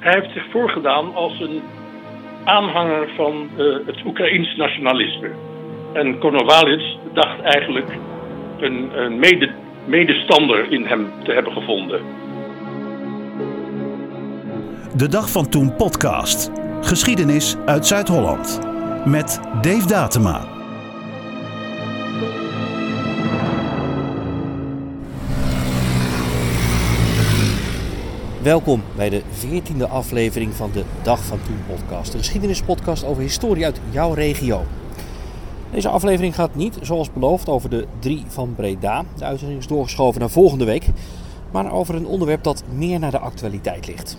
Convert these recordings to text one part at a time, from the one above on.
Hij heeft zich voorgedaan als een aanhanger van uh, het Oekraïns nationalisme. En Konovalits dacht eigenlijk een, een mede, medestander in hem te hebben gevonden. De Dag van Toen podcast. Geschiedenis uit Zuid-Holland. Met Dave Datema. Welkom bij de 14e aflevering van de Dag van Toen podcast. De geschiedenispodcast over historie uit jouw regio. Deze aflevering gaat niet, zoals beloofd, over de drie van Breda. De uitzending is doorgeschoven naar volgende week. Maar over een onderwerp dat meer naar de actualiteit ligt.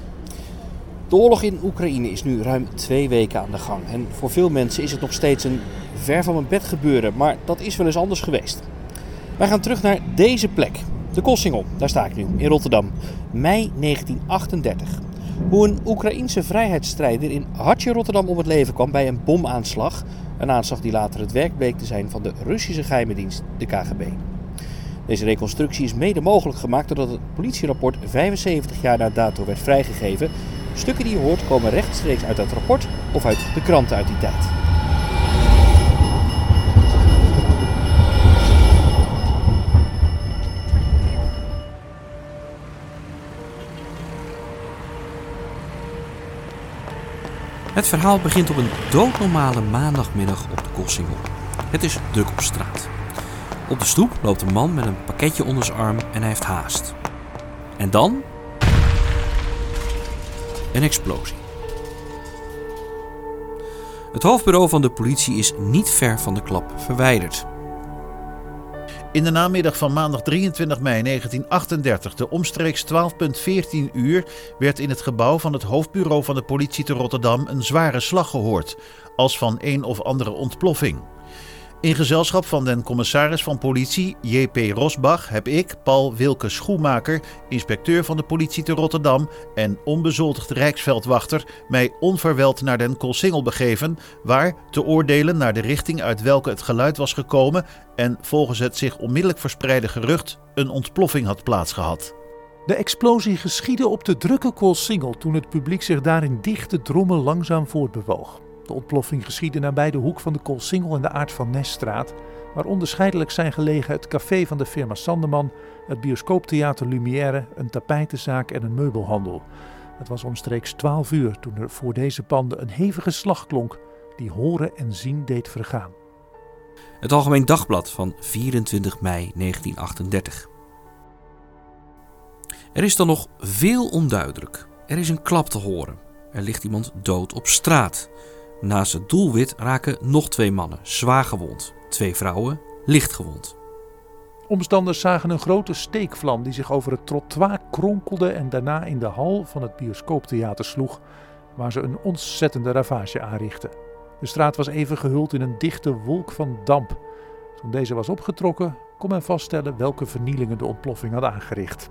De oorlog in Oekraïne is nu ruim twee weken aan de gang. En voor veel mensen is het nog steeds een ver van mijn bed gebeuren. Maar dat is wel eens anders geweest. Wij gaan terug naar deze plek. De Kossingel, daar sta ik nu, in Rotterdam. Mei 1938. Hoe een Oekraïense vrijheidsstrijder in Hartje Rotterdam om het leven kwam bij een bomaanslag. Een aanslag die later het werk bleek te zijn van de Russische geheime dienst, de KGB. Deze reconstructie is mede mogelijk gemaakt doordat het politierapport 75 jaar na dato werd vrijgegeven. Stukken die je hoort komen rechtstreeks uit dat rapport of uit de kranten uit die tijd. Het verhaal begint op een doodnormale maandagmiddag op de Kossingel. Het is druk op straat. Op de stoep loopt een man met een pakketje onder zijn arm en hij heeft haast. En dan. Een explosie. Het hoofdbureau van de politie is niet ver van de klap verwijderd. In de namiddag van maandag 23 mei 1938, de omstreeks 12.14 uur, werd in het gebouw van het hoofdbureau van de politie te Rotterdam een zware slag gehoord, als van een of andere ontploffing. In gezelschap van den commissaris van politie J.P. Rosbach heb ik, Paul Wilke Schoemaker, inspecteur van de politie te Rotterdam en onbezoldigd rijksveldwachter, mij onverweld naar den Koolsingel begeven, waar, te oordelen naar de richting uit welke het geluid was gekomen en volgens het zich onmiddellijk verspreide gerucht, een ontploffing had plaatsgehad. De explosie geschiedde op de drukke Koolsingel toen het publiek zich daar in dichte drommen langzaam voortbewoog. De ontploffing geschiedde nabij de hoek van de Koolsingel en de Aard van Nesstraat, waar onderscheidelijk zijn gelegen het café van de firma Sandeman, het bioscooptheater Lumière, een tapijtenzaak en een meubelhandel. Het was omstreeks 12 uur toen er voor deze panden een hevige slag klonk die horen en zien deed vergaan. Het Algemeen Dagblad van 24 mei 1938. Er is dan nog veel onduidelijk. Er is een klap te horen. Er ligt iemand dood op straat. Naast het doelwit raken nog twee mannen zwaar gewond, twee vrouwen licht gewond. Omstanders zagen een grote steekvlam die zich over het trottoir kronkelde en daarna in de hal van het bioscooptheater sloeg, waar ze een ontzettende ravage aanrichtte. De straat was even gehuld in een dichte wolk van damp. Toen deze was opgetrokken, kon men vaststellen welke vernielingen de ontploffing had aangericht.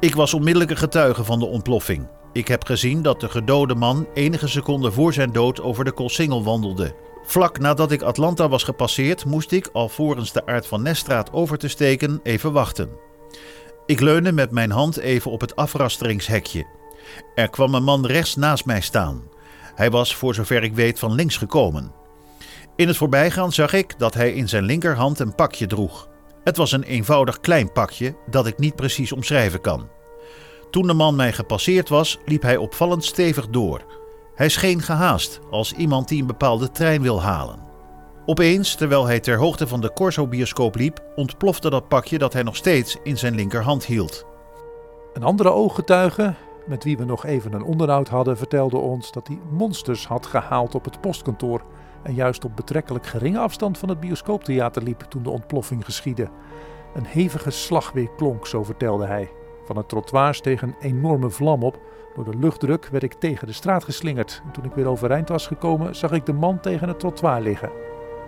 Ik was onmiddellijke getuige van de ontploffing. Ik heb gezien dat de gedode man enige seconden voor zijn dood over de Koolsingel wandelde. Vlak nadat ik Atlanta was gepasseerd, moest ik, alvorens de aard van Neststraat over te steken, even wachten. Ik leunde met mijn hand even op het afrasteringshekje. Er kwam een man rechts naast mij staan. Hij was, voor zover ik weet, van links gekomen. In het voorbijgaan zag ik dat hij in zijn linkerhand een pakje droeg. Het was een eenvoudig klein pakje dat ik niet precies omschrijven kan. Toen de man mij gepasseerd was, liep hij opvallend stevig door. Hij scheen gehaast, als iemand die een bepaalde trein wil halen. Opeens, terwijl hij ter hoogte van de Corso-bioscoop liep, ontplofte dat pakje dat hij nog steeds in zijn linkerhand hield. Een andere ooggetuige, met wie we nog even een onderhoud hadden, vertelde ons dat hij monsters had gehaald op het postkantoor en juist op betrekkelijk geringe afstand van het bioscooptheater liep toen de ontploffing geschiedde. Een hevige slag weer klonk, zo vertelde hij. Van het trottoir steeg een enorme vlam op. Door de luchtdruk werd ik tegen de straat geslingerd. En toen ik weer overeind was gekomen, zag ik de man tegen het trottoir liggen.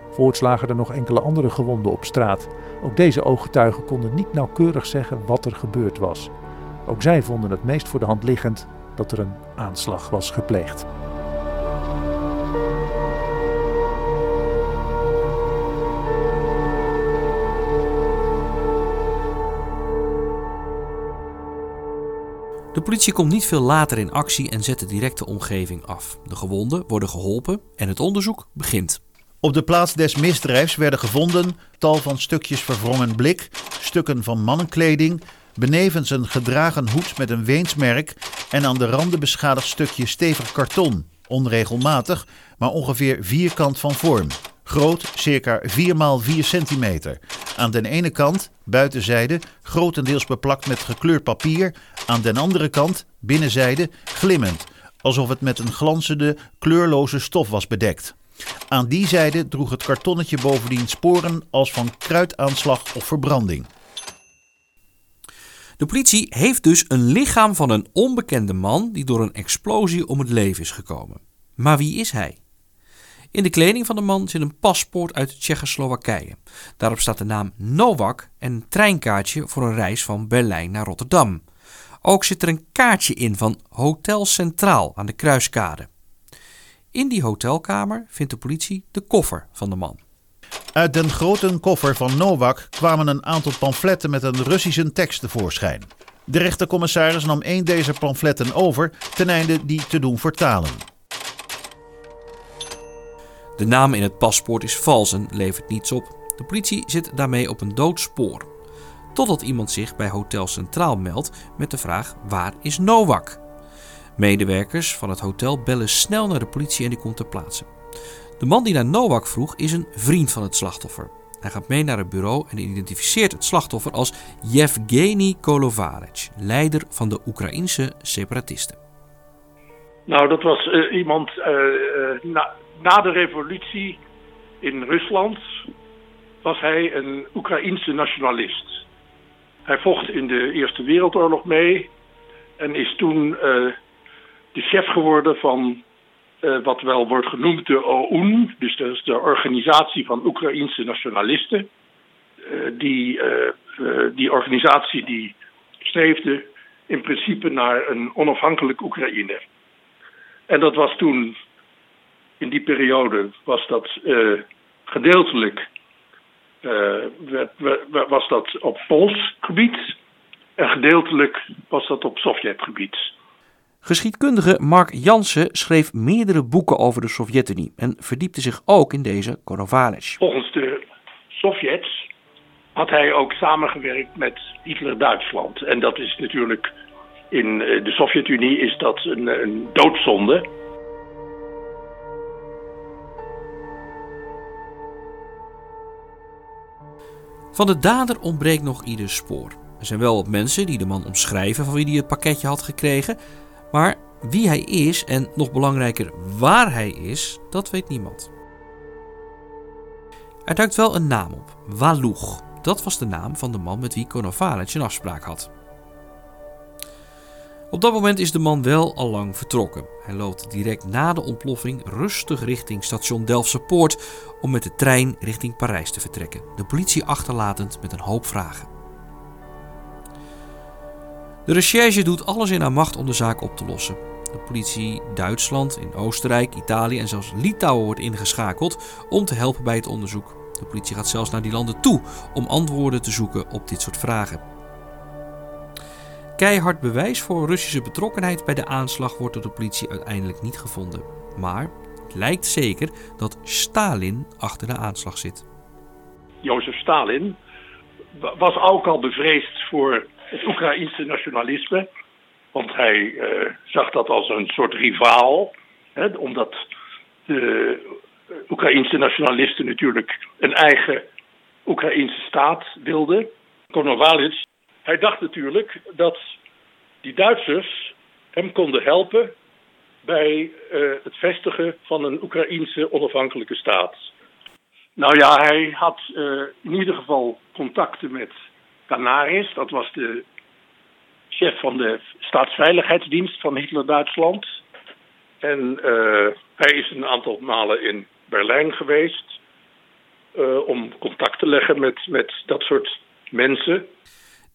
Voorts lagen er nog enkele andere gewonden op straat. Ook deze ooggetuigen konden niet nauwkeurig zeggen wat er gebeurd was. Ook zij vonden het meest voor de hand liggend dat er een aanslag was gepleegd. De politie komt niet veel later in actie en zet de directe omgeving af. De gewonden worden geholpen en het onderzoek begint. Op de plaats des misdrijfs werden gevonden tal van stukjes verwrongen blik, stukken van mannenkleding, benevens een gedragen hoed met een weensmerk en aan de randen beschadigd stukje stevig karton, onregelmatig, maar ongeveer vierkant van vorm. Groot, circa 4 x 4 centimeter. Aan de ene kant, buitenzijde, grotendeels beplakt met gekleurd papier. Aan de andere kant, binnenzijde, glimmend, alsof het met een glanzende, kleurloze stof was bedekt. Aan die zijde droeg het kartonnetje bovendien sporen als van kruidaanslag of verbranding. De politie heeft dus een lichaam van een onbekende man die door een explosie om het leven is gekomen. Maar wie is hij? In de kleding van de man zit een paspoort uit Tsjechoslowakije. Daarop staat de naam Novak en een treinkaartje voor een reis van Berlijn naar Rotterdam. Ook zit er een kaartje in van Hotel Centraal aan de Kruiskade. In die hotelkamer vindt de politie de koffer van de man. Uit den grote koffer van Novak kwamen een aantal pamfletten met een Russische tekst tevoorschijn. De rechtercommissaris nam een deze pamfletten over ten einde die te doen vertalen. De naam in het paspoort is vals en levert niets op. De politie zit daarmee op een dood spoor. Totdat iemand zich bij Hotel Centraal meldt met de vraag: waar is Novak? Medewerkers van het hotel bellen snel naar de politie en die komt ter plaatse. De man die naar Novak vroeg is een vriend van het slachtoffer. Hij gaat mee naar het bureau en identificeert het slachtoffer als Yevgeny Kolovarec, leider van de Oekraïnse separatisten. Nou, dat was uh, iemand uh, na, na, de revolutie in Rusland was hij een Oekraïense nationalist. Hij vocht in de Eerste Wereldoorlog mee en is toen de chef geworden van uh, wat wel wordt genoemd de OUN, dus dat is de organisatie van Oekraïense nationalisten. Uh, die, die organisatie die streefde in principe naar een onafhankelijk Oekraïne. En dat was toen, in die periode, was dat gedeeltelijk werd, was dat op Pools gebied en gedeeltelijk was dat op Sovjetgebied. Geschiedkundige Mark Jansen schreef meerdere boeken over de Sovjet-Unie en verdiepte zich ook in deze Konovalec. Volgens de Sovjets had hij ook samengewerkt met Hitler-Duitsland. En dat is natuurlijk in eh, de Sovjet-Unie is dat een, een doodzonde. Van de dader ontbreekt nog ieder spoor. Er zijn wel mensen die de man omschrijven van wie hij het pakketje had gekregen, maar wie hij is en nog belangrijker waar hij is, dat weet niemand. Er duikt wel een naam op, Waluch. Dat was de naam van de man met wie Konovalec een afspraak had. Op dat moment is de man wel al lang vertrokken. Hij loopt direct na de ontploffing rustig richting station Delftse Poort om met de trein richting Parijs te vertrekken. De politie achterlatend met een hoop vragen. De recherche doet alles in haar macht om de zaak op te lossen. De politie Duitsland, in Oostenrijk, Italië en zelfs Litouwen wordt ingeschakeld om te helpen bij het onderzoek. De politie gaat zelfs naar die landen toe om antwoorden te zoeken op dit soort vragen. Keihard bewijs voor Russische betrokkenheid bij de aanslag wordt door de politie uiteindelijk niet gevonden. Maar het lijkt zeker dat Stalin achter de aanslag zit. Jozef Stalin was ook al bevreesd voor het Oekraïnse nationalisme. Want hij uh, zag dat als een soort rivaal. Hè, omdat de Oekraïnse nationalisten natuurlijk een eigen Oekraïnse staat wilden. Konovalits, hij dacht natuurlijk dat die Duitsers hem konden helpen bij uh, het vestigen van een Oekraïnse onafhankelijke staat. Nou ja, hij had uh, in ieder geval contacten met Canaris, dat was de chef van de staatsveiligheidsdienst van Hitler-Duitsland. En uh, hij is een aantal malen in Berlijn geweest om contact te leggen met, met dat soort mensen.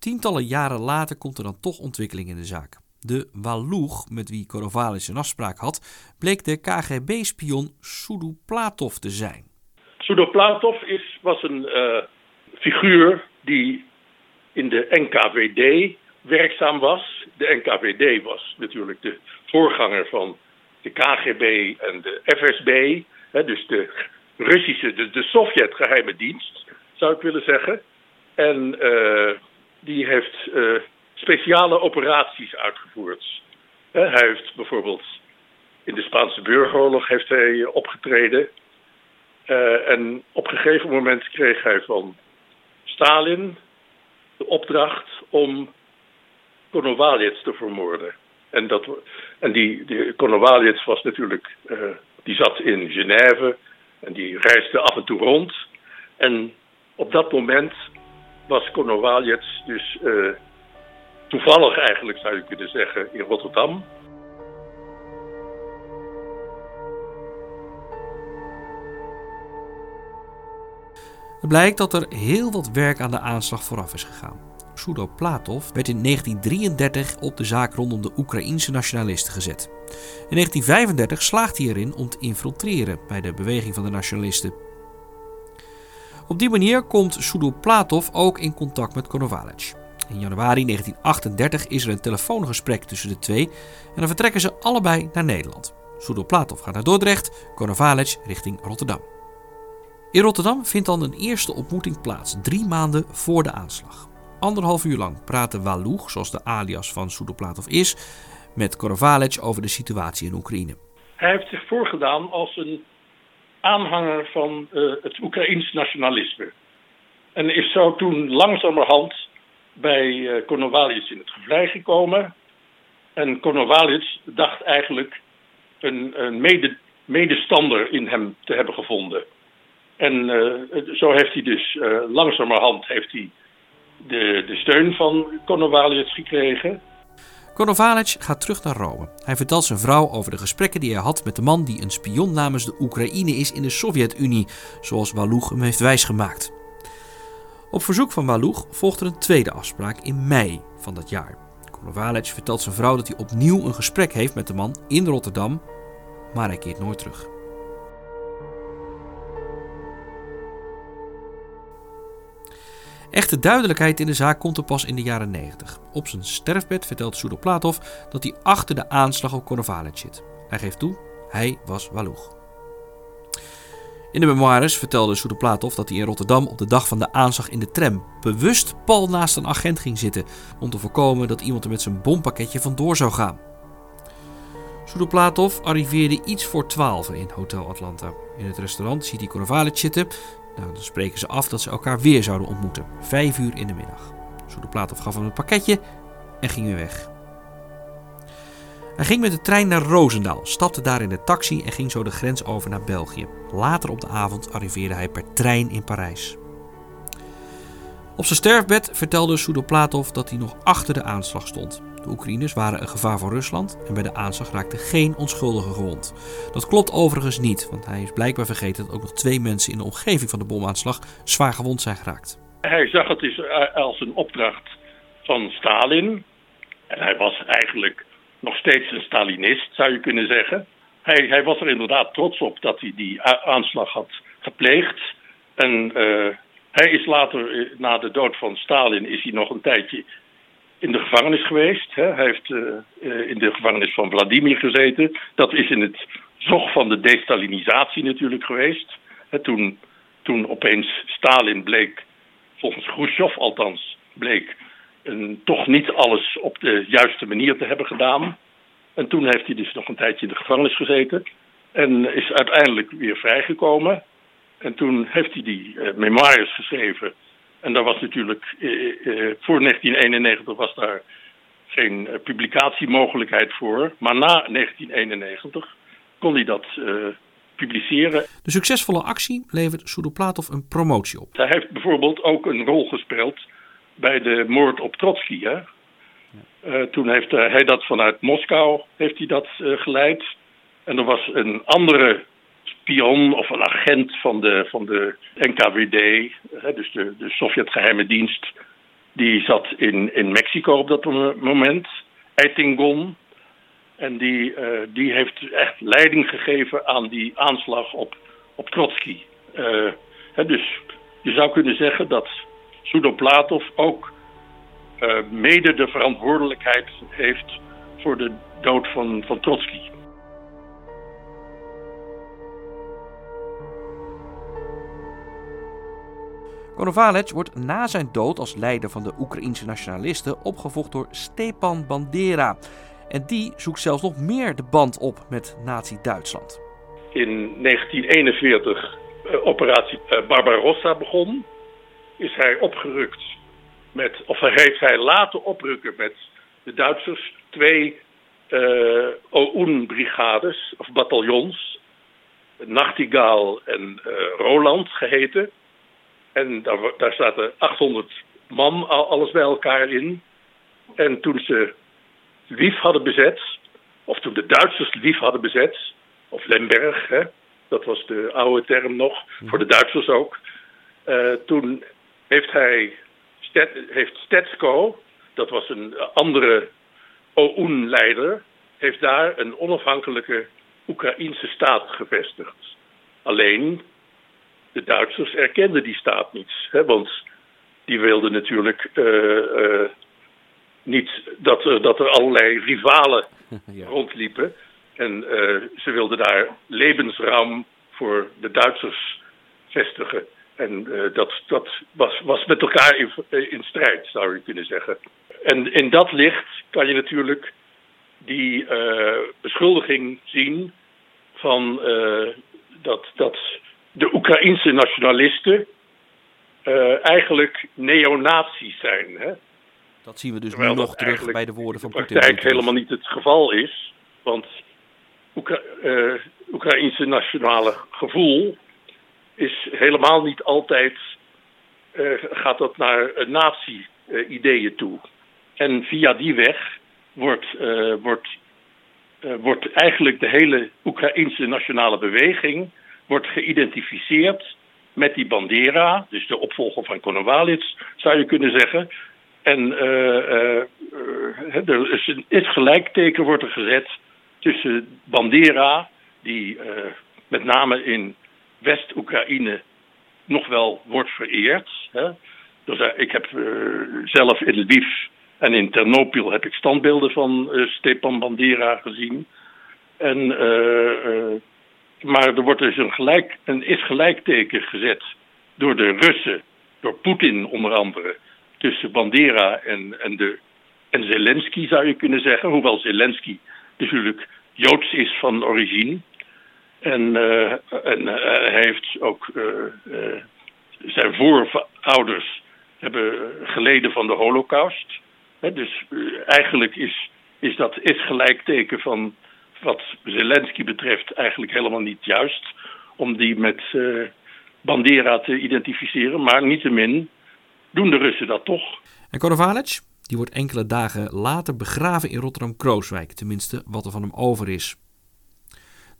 Tientallen jaren later komt er dan toch ontwikkeling in de zaak. De Waluch, met wie Korovalis een afspraak had, bleek de KGB-spion Sudo Platov te zijn. Sudo Platov is, was een uh, figuur die in de NKVD werkzaam was, de NKVD was natuurlijk de voorganger van de KGB en de FSB. Hè, dus de Russische, de, de Sovjet-geheime dienst, zou ik willen zeggen. En uh, die heeft uh, speciale operaties uitgevoerd. Uh, hij heeft bijvoorbeeld in de Spaanse burgeroorlog heeft hij opgetreden. en op een gegeven moment kreeg hij van Stalin de opdracht om Konovalets te vermoorden. En, dat, en die, die was natuurlijk, die zat in Genève en die reisde af en toe rond. En op dat moment was Konovalets dus uh, toevallig eigenlijk zou je kunnen zeggen in Rotterdam. Het blijkt dat er heel wat werk aan de aanslag vooraf is gegaan. Sudo Platov werd in 1933 op de zaak rondom de Oekraïense nationalisten gezet. In 1935 slaagt hij erin om te infiltreren bij de beweging van de nationalisten. Op die manier komt Sudo Platov ook in contact met Konovalec. In januari 1938 is er een telefoongesprek tussen de twee en dan vertrekken ze allebei naar Nederland. Sudo Platov gaat naar Dordrecht, Konovalec richting Rotterdam. In Rotterdam vindt dan een eerste ontmoeting plaats, drie maanden voor de aanslag. Anderhalf uur lang praatte Waloeg, zoals de alias van Sudoplatov is, met Korovalec over de situatie in Oekraïne. Hij heeft zich voorgedaan als een aanhanger van uh, het Oekraïns nationalisme. En is zo toen langzamerhand bij uh, in het gevlei gekomen. En Konovalits dacht eigenlijk een, een mede, medestander in hem te hebben gevonden. En uh, zo heeft hij dus langzamerhand heeft hij de, de steun van Konovalec gekregen. Konovalec gaat terug naar Rome. Hij vertelt zijn vrouw over de gesprekken die hij had met de man die een spion namens de Oekraïne is in de Sovjet-Unie, zoals Waloeg hem heeft wijsgemaakt. Op verzoek van Waloeg volgt er een tweede afspraak in mei van dat jaar. Konovalec vertelt zijn vrouw dat hij opnieuw een gesprek heeft met de man in Rotterdam, maar hij keert nooit terug. Echte duidelijkheid in de zaak komt er pas in de jaren 90. Op zijn sterfbed vertelt Sudoplatov dat hij achter de aanslag op Konovalec zit. Hij geeft toe, hij was Waloeg. In de memoires vertelde Sudoplatov dat hij in Rotterdam op de dag van de aanslag in de tram bewust pal naast een agent ging zitten om te voorkomen dat iemand er met zijn bompakketje vandoor zou gaan. Sudoplatov arriveerde iets voor 12 in Hotel Atlanta. In het restaurant ziet hij Konovalec zitten nou, dan spreken ze af dat ze elkaar weer zouden ontmoeten. Vijf uur in de middag. Soedeplaatov gaf hem een pakketje en ging weer weg. Hij ging met de trein naar Roosendaal, stapte daar in de taxi en ging zo de grens over naar België. Later op de avond arriveerde hij per trein in Parijs. Op zijn sterfbed vertelde Soudoplatov dat hij nog achter de aanslag stond. Oekraïners waren een gevaar voor Rusland en bij de aanslag raakte geen onschuldige gewond. Dat klopt overigens niet, want hij is blijkbaar vergeten dat ook nog twee mensen in de omgeving van de bomaanslag zwaar gewond zijn geraakt. Hij zag het dus als een opdracht van Stalin. En hij was eigenlijk nog steeds een Stalinist, zou je kunnen zeggen. Hij, hij was er inderdaad trots op dat hij die aanslag had gepleegd. En uh, hij is later, eh, na de dood van Stalin, is hij nog een tijdje in de gevangenis geweest. Hij heeft uh, in de gevangenis van Vladimir gezeten. Dat is in het zog van de destalinisatie natuurlijk geweest. Toen, toen opeens Stalin bleek, volgens Khrushchev althans, bleek een, toch niet alles op de juiste manier te hebben gedaan. En toen heeft hij dus nog een tijdje in de gevangenis gezeten. En is uiteindelijk weer vrijgekomen. En toen heeft hij die uh, memoires geschreven. En daar was natuurlijk, uh, uh, voor 1991 was daar geen publicatiemogelijkheid voor. Maar na 1991 kon hij dat publiceren. De succesvolle actie levert Sudoplatov een promotie op. Hij heeft bijvoorbeeld ook een rol gespeeld bij de moord op Trotsky. Hè? Ja. toen heeft hij dat vanuit Moskou heeft hij dat geleid. En er was een andere spion of een agent van de, van de NKVD, dus de, de Sovjet-geheime dienst, die zat in, in Mexico op dat moment, Eitingon. En die, uh, die heeft echt leiding gegeven aan die aanslag op, op Trotsky. Uh, dus je zou kunnen zeggen dat Sudoplatov ook mede de verantwoordelijkheid heeft voor de dood van, van Trotsky. Konovalec wordt na zijn dood als leider van de Oekraïense nationalisten opgevolgd door Stepan Bandera. En die zoekt zelfs nog meer de band op met Nazi-Duitsland. In 1941 uh, operatie uh, Barbarossa begon, is hij opgerukt met, of heeft hij laten oprukken met de Duitsers twee uh, OUN-brigades of bataljons, Nachtigaal en Roland geheten. En daar, daar zaten 800 man alles bij elkaar in. En toen ze Lviv hadden bezet, of toen de Duitsers Lviv hadden bezet, of Lemberg, hè, dat was de oude term nog, voor de Duitsers ook. Uh, toen heeft hij, heeft Stetsko, dat was een andere OUN-leider, heeft daar een onafhankelijke Oekraïense staat gevestigd. Alleen de Duitsers erkenden die staat niet. Hè, want die wilden natuurlijk uh, uh, niet dat, er, dat er allerlei rivalen ja. rondliepen. En uh, ze wilden daar levensruim voor de Duitsers vestigen. En dat, dat was, was met elkaar in, in strijd, zou je kunnen zeggen. En in dat licht kan je natuurlijk die beschuldiging zien van dat, dat de Oekraïense nationalisten uh, eigenlijk neonazies zijn. Hè? Dat zien we dus Terwijl nu nog terug bij de woorden van Poetin. Dat eigenlijk helemaal niet het geval is. Want Oekra uh, Oekraïense nationale gevoel is helemaal niet altijd... Uh, gaat dat naar nazi-ideeën toe. En via die weg wordt, wordt, wordt eigenlijk de hele Oekraïense nationale beweging wordt geïdentificeerd met die Bandera, dus de opvolger van Konowalits, zou je kunnen zeggen. En uh, er is een gelijkteken wordt er gezet tussen Bandera, die met name in West-Oekraïne nog wel wordt vereerd. Hè. Dus, ik heb zelf in Lviv en in Ternopil heb ik standbeelden van Stepan Bandera gezien. En maar er wordt dus een, gelijk, een is gelijkteken gezet door de Russen, door Poetin onder andere, tussen Bandera en, en, de, en Zelensky zou je kunnen zeggen. Hoewel Zelensky natuurlijk Joods is van origine. En, uh, en uh, hij heeft ook uh, zijn voorouders hebben geleden van de holocaust. Dus eigenlijk is, is dat is gelijkteken van wat Zelensky betreft eigenlijk helemaal niet juist om die met uh, Bandera te identificeren. Maar niettemin doen de Russen dat toch. En Konovalec, die wordt enkele dagen later begraven in Rotterdam-Krooswijk. Tenminste, wat er van hem over is.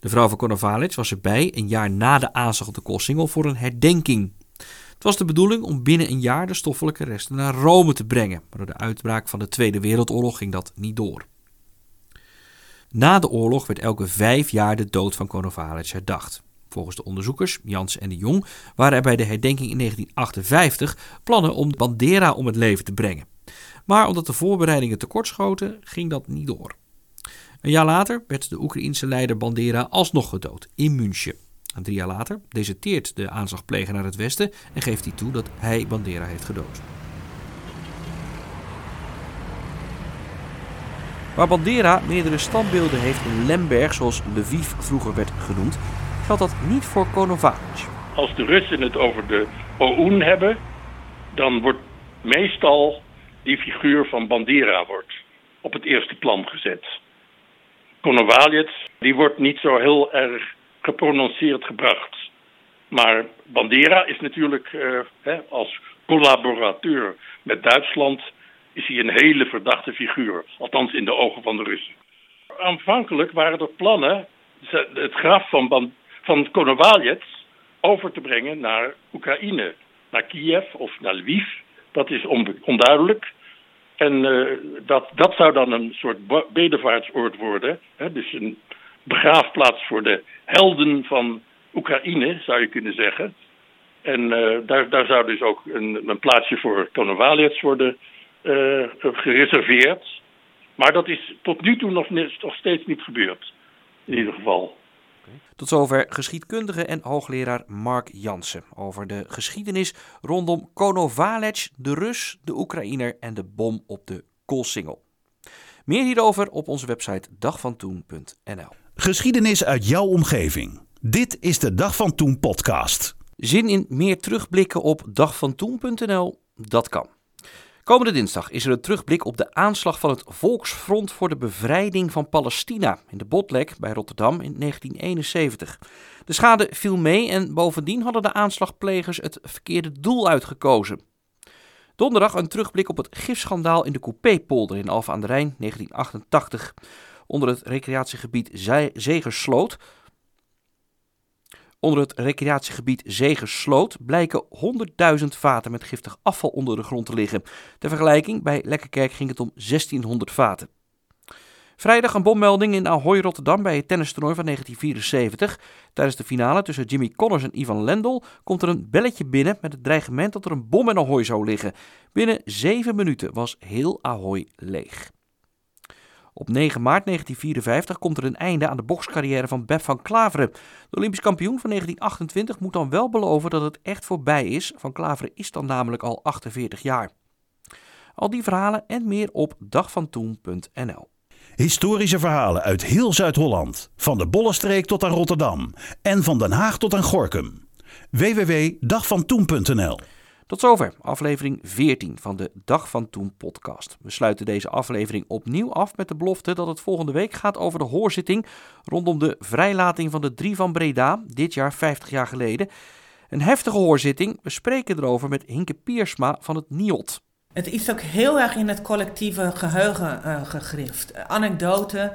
De vrouw van Konovalec was erbij een jaar na de aanslag op de Koolsingel voor een herdenking. Het was de bedoeling om binnen een jaar de stoffelijke resten naar Rome te brengen. Maar door de uitbraak van de Tweede Wereldoorlog ging dat niet door. Na de oorlog werd elke vijf jaar de dood van Konovalec herdacht. Volgens de onderzoekers, Jans en de Jong, waren er bij de herdenking in 1958 plannen om Bandera om het leven te brengen. Maar omdat de voorbereidingen tekortschoten, ging dat niet door. Een jaar later werd de Oekraïense leider Bandera alsnog gedood in München. En drie jaar later deserteert de aanslagpleger naar het westen en geeft hij toe dat hij Bandera heeft gedood. Waar Bandera meerdere standbeelden heeft in Lemberg, zoals Lviv vroeger werd genoemd, geldt dat niet voor Konovalec. Als de Russen het over de OUN hebben, dan wordt meestal die figuur van Bandera wordt op het eerste plan gezet. Konovalec, die wordt niet zo heel erg geprononceerd gebracht. Maar Bandera is natuurlijk hè, als collaborateur met Duitsland is hij een hele verdachte figuur. Althans in de ogen van de Russen. Aanvankelijk waren er plannen het graf van, van Konovalets over te brengen naar Oekraïne. Naar Kiev of naar Lviv. Dat is onduidelijk. En uh, dat, dat zou dan een soort bedevaartsoord worden. Hè? Dus een begraafplaats voor de helden van Oekraïne, zou je kunnen zeggen. En uh, daar, daar zou dus ook een, een plaatsje voor Konovalets worden gereserveerd. Maar dat is tot nu toe nog, nog steeds niet gebeurd. In ieder geval. Tot zover geschiedkundige en hoogleraar Mark Jansen over de geschiedenis rondom Konovalec, de Rus, de Oekraïner en de bom op de Koolsingel. Meer hierover op onze website dagvantoen.nl. Geschiedenis uit jouw omgeving. Dit is de Dag van Toen podcast. Zin in meer terugblikken op dagvantoen.nl? Dat kan. Komende dinsdag is er een terugblik op de aanslag van het Volksfront voor de Bevrijding van Palestina in de Botlek bij Rotterdam in 1971. De schade viel mee en bovendien hadden de aanslagplegers het verkeerde doel uitgekozen. Donderdag een terugblik op het gifschandaal in de Coupépolder in Alphen aan de Rijn 1988. Onder het recreatiegebied Zegersloot Onder het recreatiegebied Zegersloot blijken 100.000 vaten met giftig afval onder de grond te liggen. Ter vergelijking, bij Lekkerkerk ging het om 1600 vaten. Vrijdag een bommelding in Ahoy Rotterdam bij het tennistoernooi van 1974. Tijdens de finale tussen Jimmy Connors en Ivan Lendl komt er een belletje binnen met het dreigement dat er een bom in Ahoy zou liggen. Binnen 7 minuten was heel Ahoy leeg. Op 9 maart 1954 komt er een einde aan de bokscarrière van Beb van Klaveren. De Olympisch kampioen van 1928 moet dan wel beloven dat het echt voorbij is. Van Klaveren is dan namelijk al 48 jaar. Al die verhalen en meer op dagvantoen.nl. Historische verhalen uit heel Zuid-Holland. Van de Bollenstreek tot aan Rotterdam. En van Den Haag tot aan Gorkum. www.dagvantoen.nl tot zover aflevering 14 van de Dag van Toen podcast. We sluiten deze aflevering opnieuw af met de belofte dat het volgende week gaat over de hoorzitting rondom de vrijlating van de drie van Breda, dit jaar 50 jaar geleden. Een heftige hoorzitting. We spreken erover met Hinke Piersma van het NIOT. Het is ook heel erg in het collectieve geheugen uh, gegrift. Anekdoten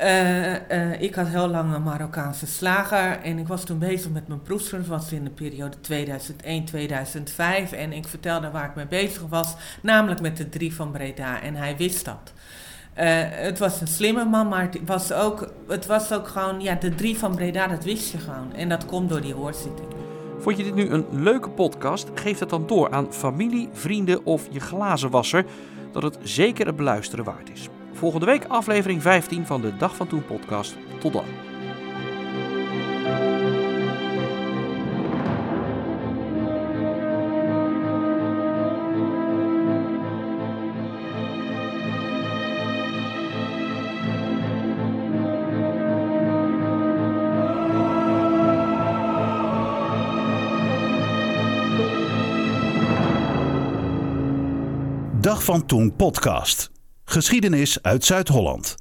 uh, uh, ik had heel lang een Marokkaanse slager en ik was toen bezig met mijn proefschrift. was in de periode 2001-2005 en ik vertelde waar ik mee bezig was, namelijk met de drie van Breda en hij wist dat. Uh, het was een slimme man, maar het was, ook, het was ook gewoon, ja, de drie van Breda, dat wist je gewoon. En dat komt door die hoorzitting. Vond je dit nu een leuke podcast? Geef het dan door aan familie, vrienden of je glazenwasser, dat het zeker het beluisteren waard is. Volgende week aflevering 15 van de Dag van Toen podcast. Tot dan. Dag van Toen podcast. Geschiedenis uit Zuid-Holland.